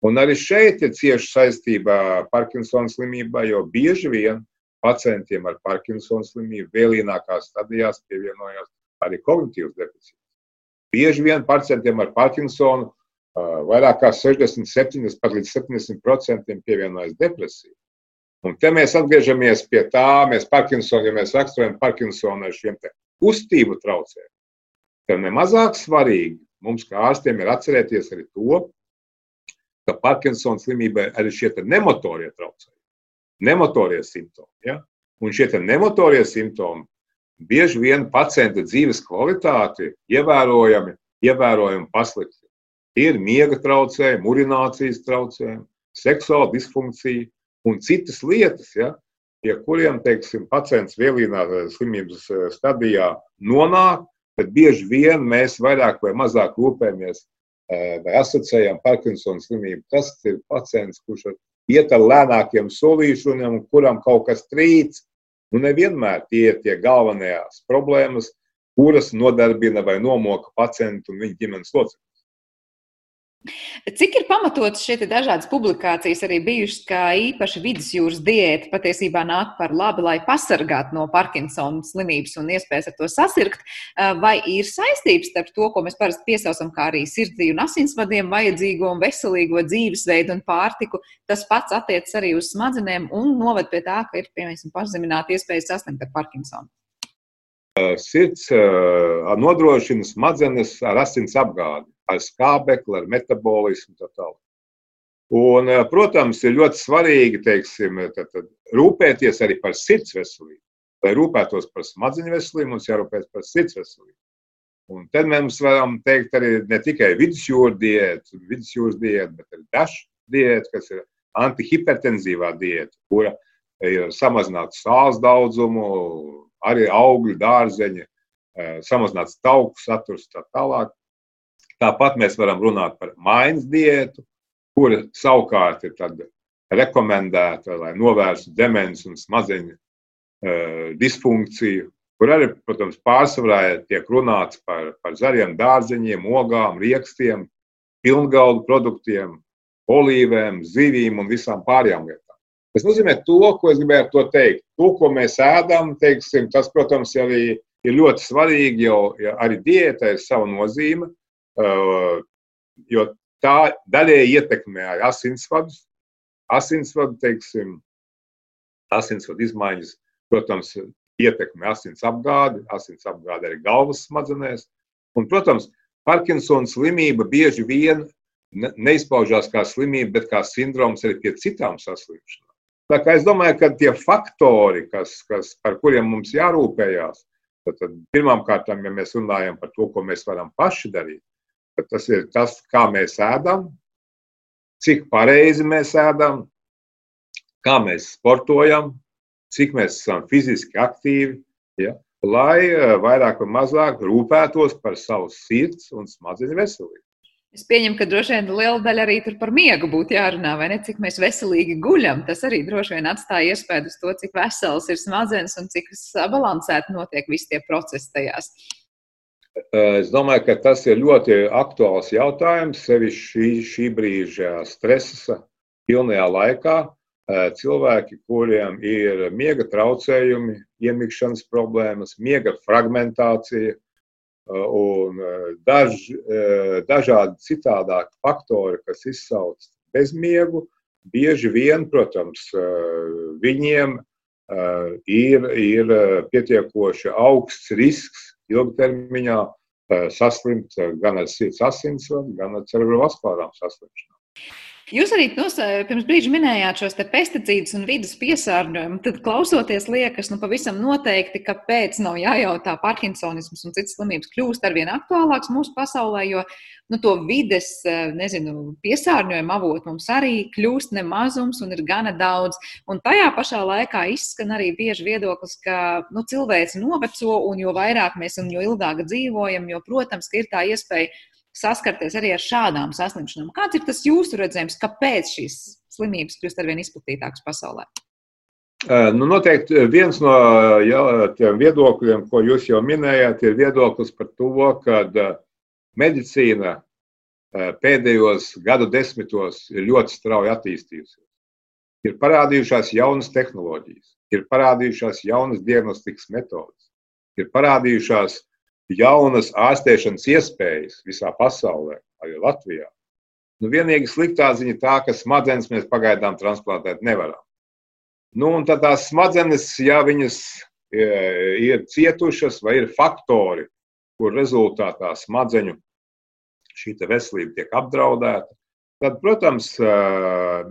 Speaker 6: Un arī šeit ir cieši saistība ar Parkinsona slimību, jo bieži vien pacientiem ar Parkinsona slimību vēlīnākās stadijās pievienojās arī kognitīvs deficīts. Bieži vien pacientiem ar Parkinsonu vairāk kā 67 pat līdz 70% pievienojas depresija. Un te mēs atgriežamies pie tā, mēs Parkinsonu, ja mēs raksturojam Parkinsonu ar šiem kustību traucē, tad nemazāk svarīgi mums, kā ārstiem, ir atcerēties arī to, ka Parkinsona slimībai arī šie nemotorie traucējumi, nemotorie simptomi. Ja? Un šie nemotorie simptomi bieži vien pacienta dzīves kvalitāti ievērojami, ievērojami pasliktina. Tie ir miega traucējumi, urinācijas traucējumi, seksuāla disfunkcija un citas lietas, ja, pie kuriem teiksim, pacients vēlīnā eh, slimības eh, stadijā nonāk, tad bieži vien mēs vairāk vai mazāk rūpējamies eh, vai asociējam Parkinsona slimību. Tas ir pacients, kurš iet ar lēnākiem solīšiem, kuram kaut kas trīc. Nu, nevienmēr tie ir tie galvenās problēmas, kuras nodarbina vai nomoka pacientu un viņa ģimenes locekļus.
Speaker 2: Cik ir pamatotas šeit dažādas publikācijas arī bijušas, ka īpaši vidusjūras diēta patiesībā nāk par labi, lai pasargātu no Parkinsona slimības un iespējas ar to sasirgt? Vai ir saistības starp to, ko mēs parasti piesaucam kā arī sirdī un asinsvadiem vajadzīgo un veselīgo dzīvesveidu un pārtiku? Tas pats attiecas arī uz smadzenēm un noved pie tā, ka ir, piemēram, pazemināta iespēja sasniegt ar Parkinsonu.
Speaker 6: Sirds nodrošina smadzenes ar asins apgādi ar skābekli, ar metabolismu un tā tālāk. Un, eh, protams, ir ļoti svarīgi teiksim, tad, tad, rūpēties arī par sirds veselību. Lai rūpētos par smadzeņu veselību, mums jārūpējas par sirds veselību. Un tad mēs varam teikt arī ne tikai vidusjūras diēta, vidusjūras diēta, bet arī dažs diēta, kas ir antihipertenzīvā diēta, kura ir samazināta sāls daudzumu, arī augļu, dārzeņi, eh, samazināts tauku saturs tā tālāk. Tāpat mēs varam runāt par mājas diētu, kura savukārt ir rekomendēta, lai novērstu demenci un smadzeņu uh, disfunkciju. Kur arī, protams, pārsvarā tiek runāts par, par zaļiem dārzeņiem, ogām, rīkstiem, pilngaldu produktiem, olīvēm, zivīm un visām pārējām lietām. Tas nozīmē to, ko es gribēju to teikt. To, ko mēs ēdam, teiksim, tas, protams, arī ir ļoti svarīgi, jo arī diēta ir sava nozīme. Jo tā daļēji ietekmē arī asinsvadus. Asinsvadu, teiksim, asinsvadu izmaiņas, protams, ietekmē asins apgādi, asins apgādi arī galvas smadzenēs. Un, protams, Parkinsona slimība bieži vien neizpaužās kā slimība, bet kā sindroms arī pie citām saslimšanām. Tā kā es domāju, ka tie faktori, kas, kas, par kuriem mums jārūpējās, tad, tad pirmkārt, ja mēs runājam par to, ko mēs varam paši darīt, Tas ir tas, kā mēs ēdam, cik pareizi mēs ēdam, kā mēs sportojam, cik mēs esam fiziski aktīvi, ja, lai eh, vairāk vai mazāk rūpētos par savu sirds un smadzeņu veselību.
Speaker 2: Es pieņemu, ka droši vien liela daļa arī par miegu būtu jārunā, vai ne? Cik mēs veselīgi guļam. Tas arī droši vien atstāja iespēju uz to, cik veselas ir smadzenes un cik sabalansēti notiek visi tie procesi tajās.
Speaker 6: Eh, es domāju, ka tas ir ļoti aktuāls jautājums, sevišķi šī, šī brīža stresa pilnajā laikā. Eh, cilvēki, kuriem ir miega traucējumi, iemikšanas problēmas, miega fragmentācija eh, un daž, dažādi citādāki faktori, kas izsauc bezmiegu, bieži vien, protams, viņiem ir, ir pietiekoši augsts risks ilgtermiņā eh, saslimt eh, gan ar sirds asinsvadu, gan ar cerebrovaskulārām saslimšanām.
Speaker 2: Jūs arī nos, pirms brīža minējāt šos pesticīdus un vidas piesārņojumu. Tad, klausoties, liekas, nu, pavisam noteikti, kāpēc nav jājautā Parkinsonisms un citas slimības kļūst ar vien aktuālāks mūsu pasaulē, jo nu, to vides nezinu, piesārņojuma avotu mums arī kļūst nemazums un ir gana daudz. Un tajā pašā laikā izskan arī bieži viedoklis, ka nu, cilvēks noveco un jo vairāk mēs un jo ilgāk dzīvojam, jo, protams, ir tā iespēja saskarties arī ar šādām saslimšanām. Kāds ir tas jūsu redzējums, kāpēc šīs slimības kļūst arvien izplatītākas pasaulē?
Speaker 6: Nu, noteikti viens no jā, tiem viedokļiem, ko jūs jau minējāt, ir viedoklis par to, ka medicīna pēdējos gadu desmitos ir ļoti strauji attīstījusies. Ir parādījušās jaunas tehnoloģijas, ir parādījušās jaunas diagnostikas metodes, ir parādījušās jaunas ārstēšanas iespējas visā pasaulē, arī Latvijā. Nu, vienīgi sliktā ziņa tā, ka smadzenes mēs pagaidām transplantēt nevaram. Nu, tad tās smadzenes, ja viņas e, ir cietušas vai ir faktori, kur rezultātā smadzeņu šī veselība tiek apdraudēta, tad, protams, e,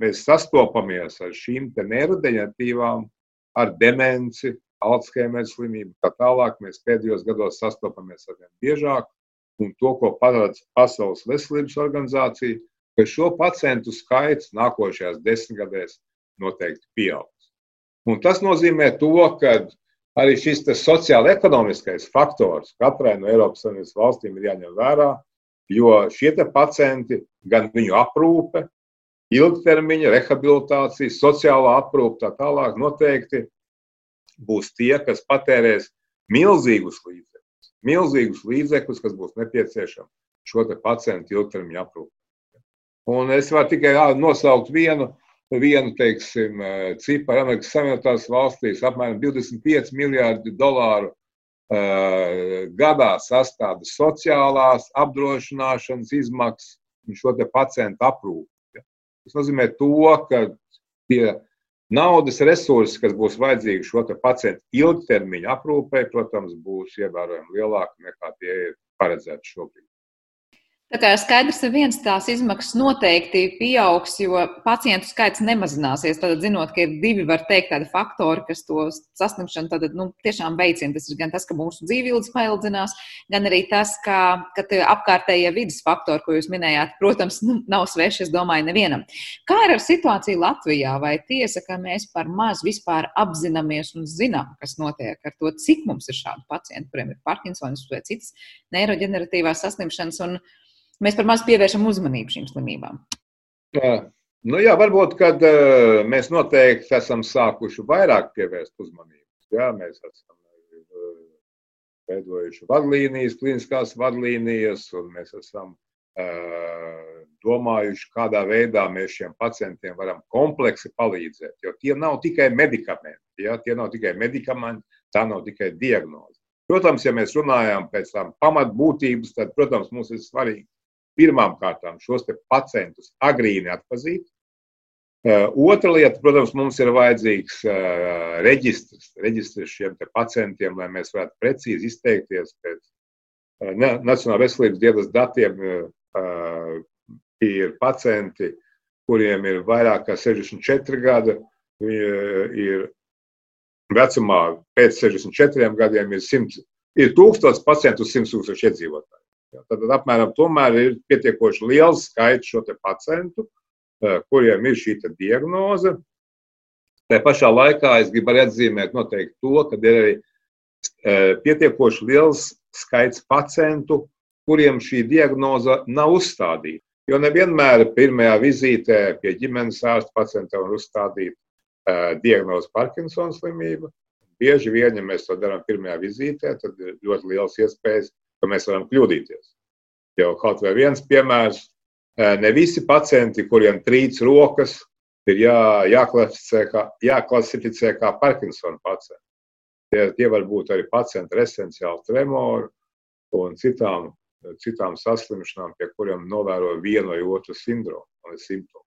Speaker 6: mēs sastopamies ar šīm neirodeģenatīvām, ar demenci, Alzheimer slimību. Tā tālāk mēs pēdējos gados sastopamies ar vien biežāk, un to, ko parāda Pasaules veselības organizācija, ka šo pacientu skaits nākošajās desmitgadēs noteikti pieaugs. Un tas nozīmē to, ka arī šis sociālo-ekonomiskais faktors katrai no Eiropas Savienības valstīm ir jāņem vērā, jo šie pacienti, gan viņu aprūpe, ilgtermiņa rehabilitācija, sociālā aprūpe, tā tālāk noteikti būs tie, kas patērēs milzīgus līdzekļus, milzīgus līdzekļus, kas būs nepieciešami šo pacientu ilgtermiņa aprūpē. Un es varu tikai nosaukt vienu, vienu teiksim, ciparu Amerikas Savienotās valstīs - apmēram 25 miljārdi dolāru uh, gadā sastāda sociālās apdrošināšanas izmaksas un šo pacientu aprūpi. Tas nozīmē to, ka tie naudas resursi, kas būs vajadzīgi šo pacientu ilgtermiņa aprūpē, protams, būs ievērojami lielāki nekā tie ir paredzēti šobrīd.
Speaker 2: Tā kā skaidrs, ka viens tās izmaksas noteikti pieaugs, jo pacientu skaits nemazināsies. Tad, zinot, ka ir divi, var teikt, tādi faktori, kas to saslimšanu tad, nu, tiešām veicina. Tas ir gan tas, ka mūsu dzīvības paildzinās, gan arī tas, ka, ka apkārtējie vidas faktori, ko jūs minējāt, protams, nu, nav sveši, es domāju, nevienam. Kā ir ar situāciju Latvijā? Vai tiesa, ka mēs par maz vispār apzināmies un zinām, kas notiek ar to, cik mums ir šādi pacienti, kuriem ir Parkinsons vai citas neiroģeneratīvās saslimšanas? Un, mēs par maz pievēršam uzmanību šīm slimībām.
Speaker 6: Jā. Nu, jā, varbūt, kad uh, mēs noteikti esam sākuši vairāk pievērst uzmanību. Jā, mēs esam uh, veidojuši vadlīnijas, kliniskās vadlīnijas, un mēs esam uh, domājuši, kādā veidā mēs šiem pacientiem varam kompleksi palīdzēt. Jo tie nav tikai medikamenti, ja? tie nav tikai medikamenti, tā nav tikai diagnoze. Protams, ja mēs runājam pēc tam pamatbūtības, tad, protams, mums ir svarīgi pirmām kārtām šos pacientus agrīni atpazīt. Uh, otra lieta, protams, mums ir vajadzīgs uh, reģistrs, reģistrs šiem pacientiem, lai mēs varētu precīzi izteikties pēc uh, Nacionālās veselības dienas datiem. Ir pacienti, kuriem ir vairāk kā 64 gadi, ir vecumā pēc 64 gadiem ir, 100, ir 1000 pacientu uz 100 tūkstošu iedzīvotāju. Tad apmēram tomēr ir pietiekoši liels skaits šo pacientu, kuriem ir šī diagnoze. Tā pašā laikā es gribu arī atzīmēt noteikti to, ka ir arī pietiekoši liels skaits pacientu, kuriem šī diagnoze nav uzstādīta. Jo nevienmēr pirmajā vizītē pie ģimenes ārsta pacientam var uzstādīt uh, diagnozi Parkinsona slimība. Bieži vien, ja mēs to darām pirmajā vizītē, tad ir ļoti liels iespējas ka mēs varam kļūdīties. Jau kaut vai viens piemērs, ne visi pacienti, kuriem trīc rokas, ir jā, jāklasificē, kā, jāklasificē kā Parkinsona pacienti. Tie, tie var būt arī pacienti ar esenciālu tremoru un citām, citām saslimšanām, pie kuriem novēro vienu vai otru sindromu vai simptomu.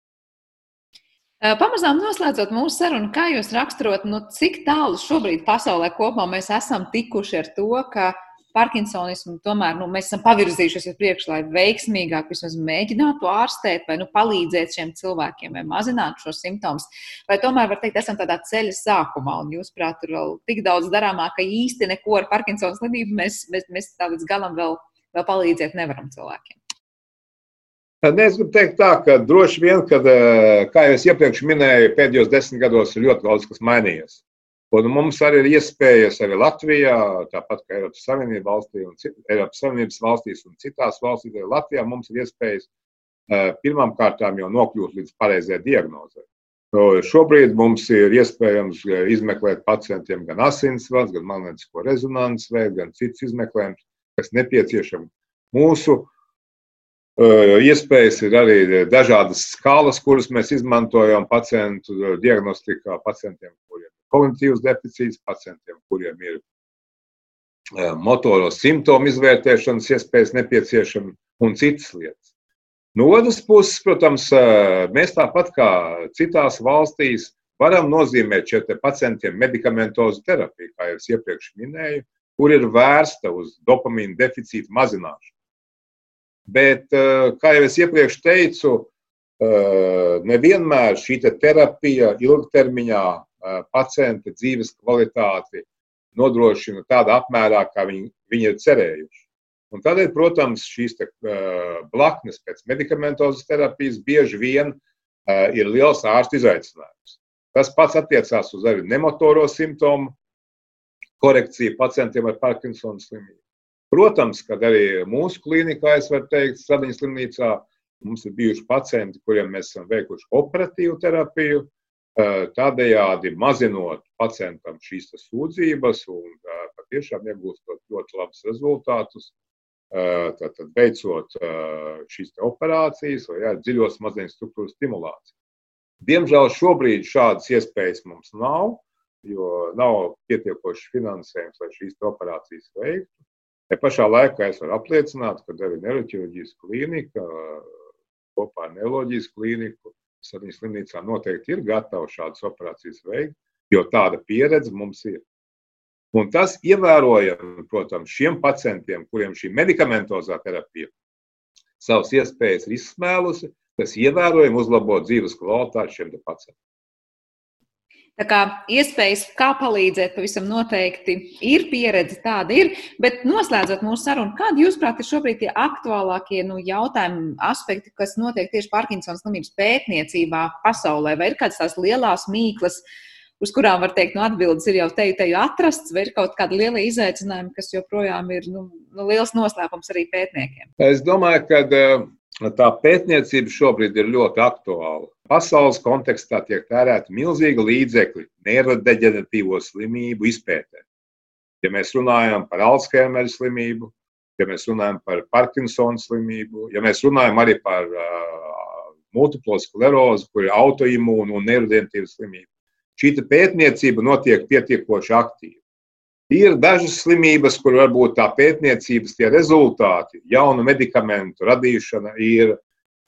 Speaker 2: Pamazām noslēdzot mūsu sarunu, kā jūs raksturot, nu, cik tālu šobrīd pasaulē kopumā mēs esam tikuši ar to, ka Parkinsonismu tomēr nu, mēs esam pavirzījušies uz priekšu, lai veiksmīgāk vismaz mēģinātu ārstēt vai nu, palīdzēt šiem cilvēkiem vai mazināt šos simptomus. Vai tomēr var teikt, esam tādā ceļa sākumā un jūs, prāt, tur vēl tik daudz darāmā, ka īsti neko ar Parkinsona slimību mēs, mēs, mēs tā līdz galam vēl, vēl palīdzēt nevaram cilvēkiem.
Speaker 6: Es gribu teikt, tā, ka droši vien, kad, kā jau es iepriekš minēju, pēdējos desmit gados ir ļoti daudz kas mainījies. Un mums arī ir iespējas arī Latvijā, tāpat kā Eiropas, Savienība valstī un Eiropas Savienības valstīs un citās valstīs, arī Latvijā mums ir iespējas pirmām kārtām jau nokļūt līdz pareizajai diagnozē. Šobrīd mums ir iespējams izmeklēt pacientiem gan asinsvads, gan magnetisko rezonanses veidu, gan cits izmeklējums, kas nepieciešams. Mūsu iespējas ir arī dažādas skalas, kuras mēs izmantojam pacientu diagnostikā, pacientiem, kuriem kognitīvs deficīts, pacientiem, kuriem ir eh, motoro simptomu izvērtēšanas iespējas nepieciešama un citas lietas. No otras puses, protams, eh, mēs tāpat kā citās valstīs varam nozīmēt šiem pacientiem medikamentozu terapiju, kā jau es iepriekš minēju, kur ir vērsta uz dopamīna deficīta mazināšanu. Bet, eh, kā jau es iepriekš teicu, nevienmēr šī te terapija ilgtermiņā pacienta dzīves kvalitāti nodrošina tādā apmērā, kā viņi, viņi ir cerējuši. Un tādēļ, protams, šīs te, blaknes pēc medikamentozes terapijas bieži vien ir liels ārsta izaicinājums. Tas pats attiecās uz arī nemotoro simptomu korekciju pacientiem ar Parkinsona slimību. Protams, kad arī mūsu klīnikā, es varu teikt, Sadiņas slimnīcā, mums ir bijuši pacienti, kuriem mēs esam veikuši operatīvu terapiju, tādējādi mazinot pacientam šīs sūdzības un patiešām iegūstot ļoti labus rezultātus. tātad veicot šīs operācijas vai jā, dziļo smadzeņu struktūru stimulāciju. Diemžēl šobrīd šādas iespējas mums nav, jo nav pietiekoši finansējums, lai šīs operācijas veiktu. Te pašā laikā es varu apliecināt, ka arī neiroķirurģijas klīnika kopā ar neiroloģijas klīniku Sadiņas slimnīcā noteikti ir gatava šādas operācijas veikt, jo tāda pieredze mums ir. Un tas ievērojami, protams, šiem pacientiem, kuriem šī medikamentozā terapija savas iespējas ir izsmēlusi, tas ievērojami uzlabo dzīves kvalitāti šiem pacientiem.
Speaker 2: Tā kā iespējas, kā palīdzēt, pavisam noteikti ir pieredze, tāda ir. Bet noslēdzot mūsu sarunu, kādi, jūsuprāt, ir šobrīd tie aktuālākie nu, jautājumi, aspekti, kas notiek tieši Parkinsona slimības pētniecībā pasaulē? Vai ir kādas tās lielās mīklas, uz kurām var teikt, nu, atbildes ir jau te, jau atrasts, vai ir kaut kāda liela izaicinājuma, kas joprojām ir nu, nu, liels noslēpums arī pētniekiem?
Speaker 6: Es domāju, ka tā pētniecība šobrīd ir ļoti aktuāla. Pasaules kontekstā tiek tērēti milzīgi līdzekļi neirodeģenatīvo slimību izpētē. Ja mēs runājam par Alzheimer slimību, ja mēs runājam par Parkinsona slimību, ja mēs runājam arī par uh, multiplo sklerozi, kur ir autoimūna un neirodeģenatīva slimība, šī pētniecība notiek pietiekoši aktīvi. Ir dažas slimības, kur varbūt tā pētniecības rezultāti, jaunu medikamentu radīšana ir,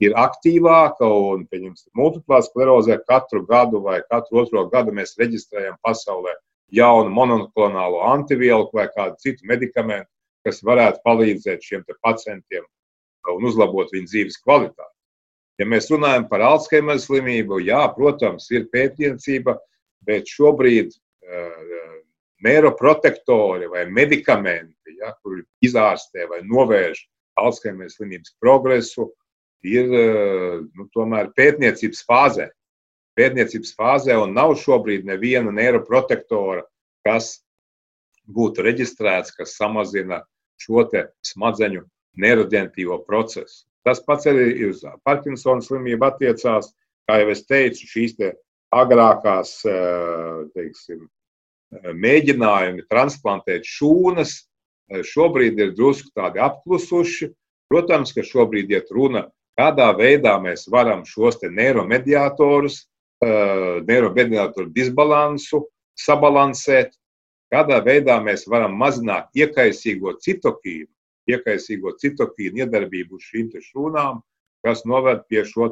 Speaker 6: ir aktīvāka. Un, pieņemsim, multiplā sklerozē katru gadu vai katru otro gadu mēs reģistrējam pasaulē jaunu monoklonālo antivielu vai kādu citu medikamentu, kas varētu palīdzēt šiem pacientiem un uzlabot viņu dzīves kvalitāti. Ja mēs runājam par Alzheimer slimību, jā, protams, ir pētniecība, bet šobrīd uh, neiroprotektori vai medikamenti, ja, kuri izārstē vai novērš Alzheimer slimības progresu, ir nu, tomēr pētniecības fāzē. Pētniecības fāzē un nav šobrīd neviena neiroprotektora, kas būtu reģistrēts, kas samazina šo smadzeņu neirodentīvo procesu. Tas pats arī uz Parkinsona slimību attiecās. Kā jau es teicu, šīs te agrākās teiksim, mēģinājumi transplantēt šūnas šobrīd ir drusku tādi apklusuši. Protams, ka šobrīd iet runa, kādā veidā mēs varam šos neiromediatorus, neiromediatoru disbalansu sabalansēt, kādā veidā mēs varam mazināt iekaisīgo citokīnu, iekaisīgo citokīnu iedarbību uz šīm šūnām, kas noved pie šo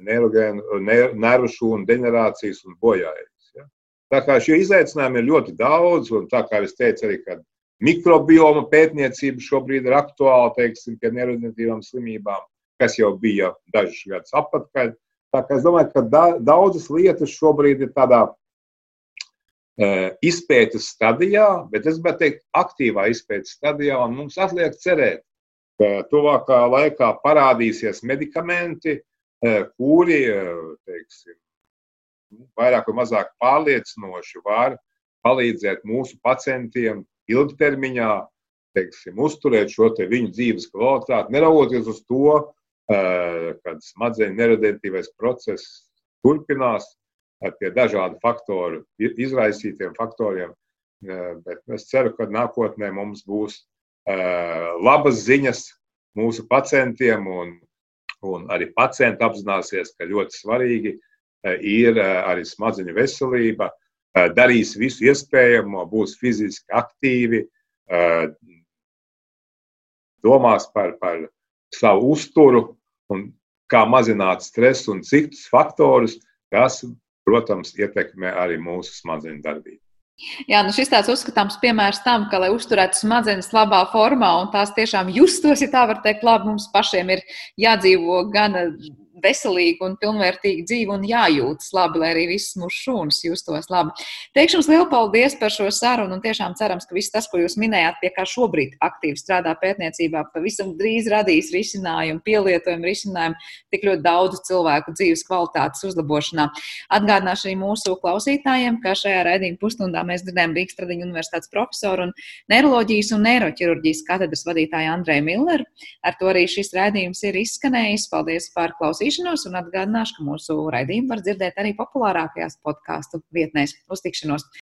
Speaker 6: nervu šūnu deģenerācijas un bojājumu. Tā kā šie izaicinājumi ir ļoti daudz, un tā kā es teicu, arī mikrobioma pētniecība šobrīd ir aktuāla, teiksim, pie neirozinatīvām slimībām, kas jau bija dažus gadus atpakaļ. Tā kā es domāju, ka da, daudzas lietas šobrīd ir tādā uh, izpētes stadijā, bet es gribētu teikt, aktīvā izpētes stadijā, un mums atliek cerēt, ka tuvākā laikā parādīsies medikamenti, uh, kuri, uh, teiksim, vairāk vai mazāk pārliecinoši var palīdzēt mūsu pacientiem ilgtermiņā teiksim, uzturēt šo te viņu dzīves kvalitāti, neraugoties uz to, eh, ka smadzeņu neredentīvais process turpinās pie dažādu faktoru izraisītiem faktoriem. Eh, bet es ceru, ka nākotnē mums būs eh, labas ziņas mūsu pacientiem, un, un arī pacienti apzināsies, ka ļoti svarīgi ir arī smadzeņu veselība, darīs visu iespējamo, būs fiziski aktīvi, domās par, par savu uzturu un kā mazināt stresu un citus faktorus, kas, protams, ietekmē arī mūsu smadzeņu darbību.
Speaker 2: Jā, nu šis tāds uzskatāms piemērs tam, ka, lai uzturētu smadzenes labā formā un tās tiešām justos, ja tā var teikt, labi, mums pašiem ir jādzīvo gan veselīgu un pilnvērtīgu dzīvi un jājūtas labi, lai arī visas mūsu šūnas justos labi. Teikšu jums lielu paldies par šo sarunu un tiešām cerams, ka viss tas, ko jūs minējāt, pie kā šobrīd aktīvi strādā pētniecībā, pavisam drīz radīs risinājumu, pielietojumu risinājumu tik ļoti daudzu cilvēku dzīves kvalitātes uzlabošanā. Atgādināšu arī mūsu klausītājiem, ka šajā raidījuma pusstundā mēs dzirdējām Rīgas Tradiņu universitātes profesoru un neiroloģijas un neiroķirurģijas katedras vadītāju Andreju Milleru. Ar to arī šis raidījums ir izskanējis. Paldies par klausīšanos! Klausīšanos un atgādināšu, ka mūsu raidījumu var dzirdēt arī populārākajās podkāstu vietnēs. Uz tikšanos!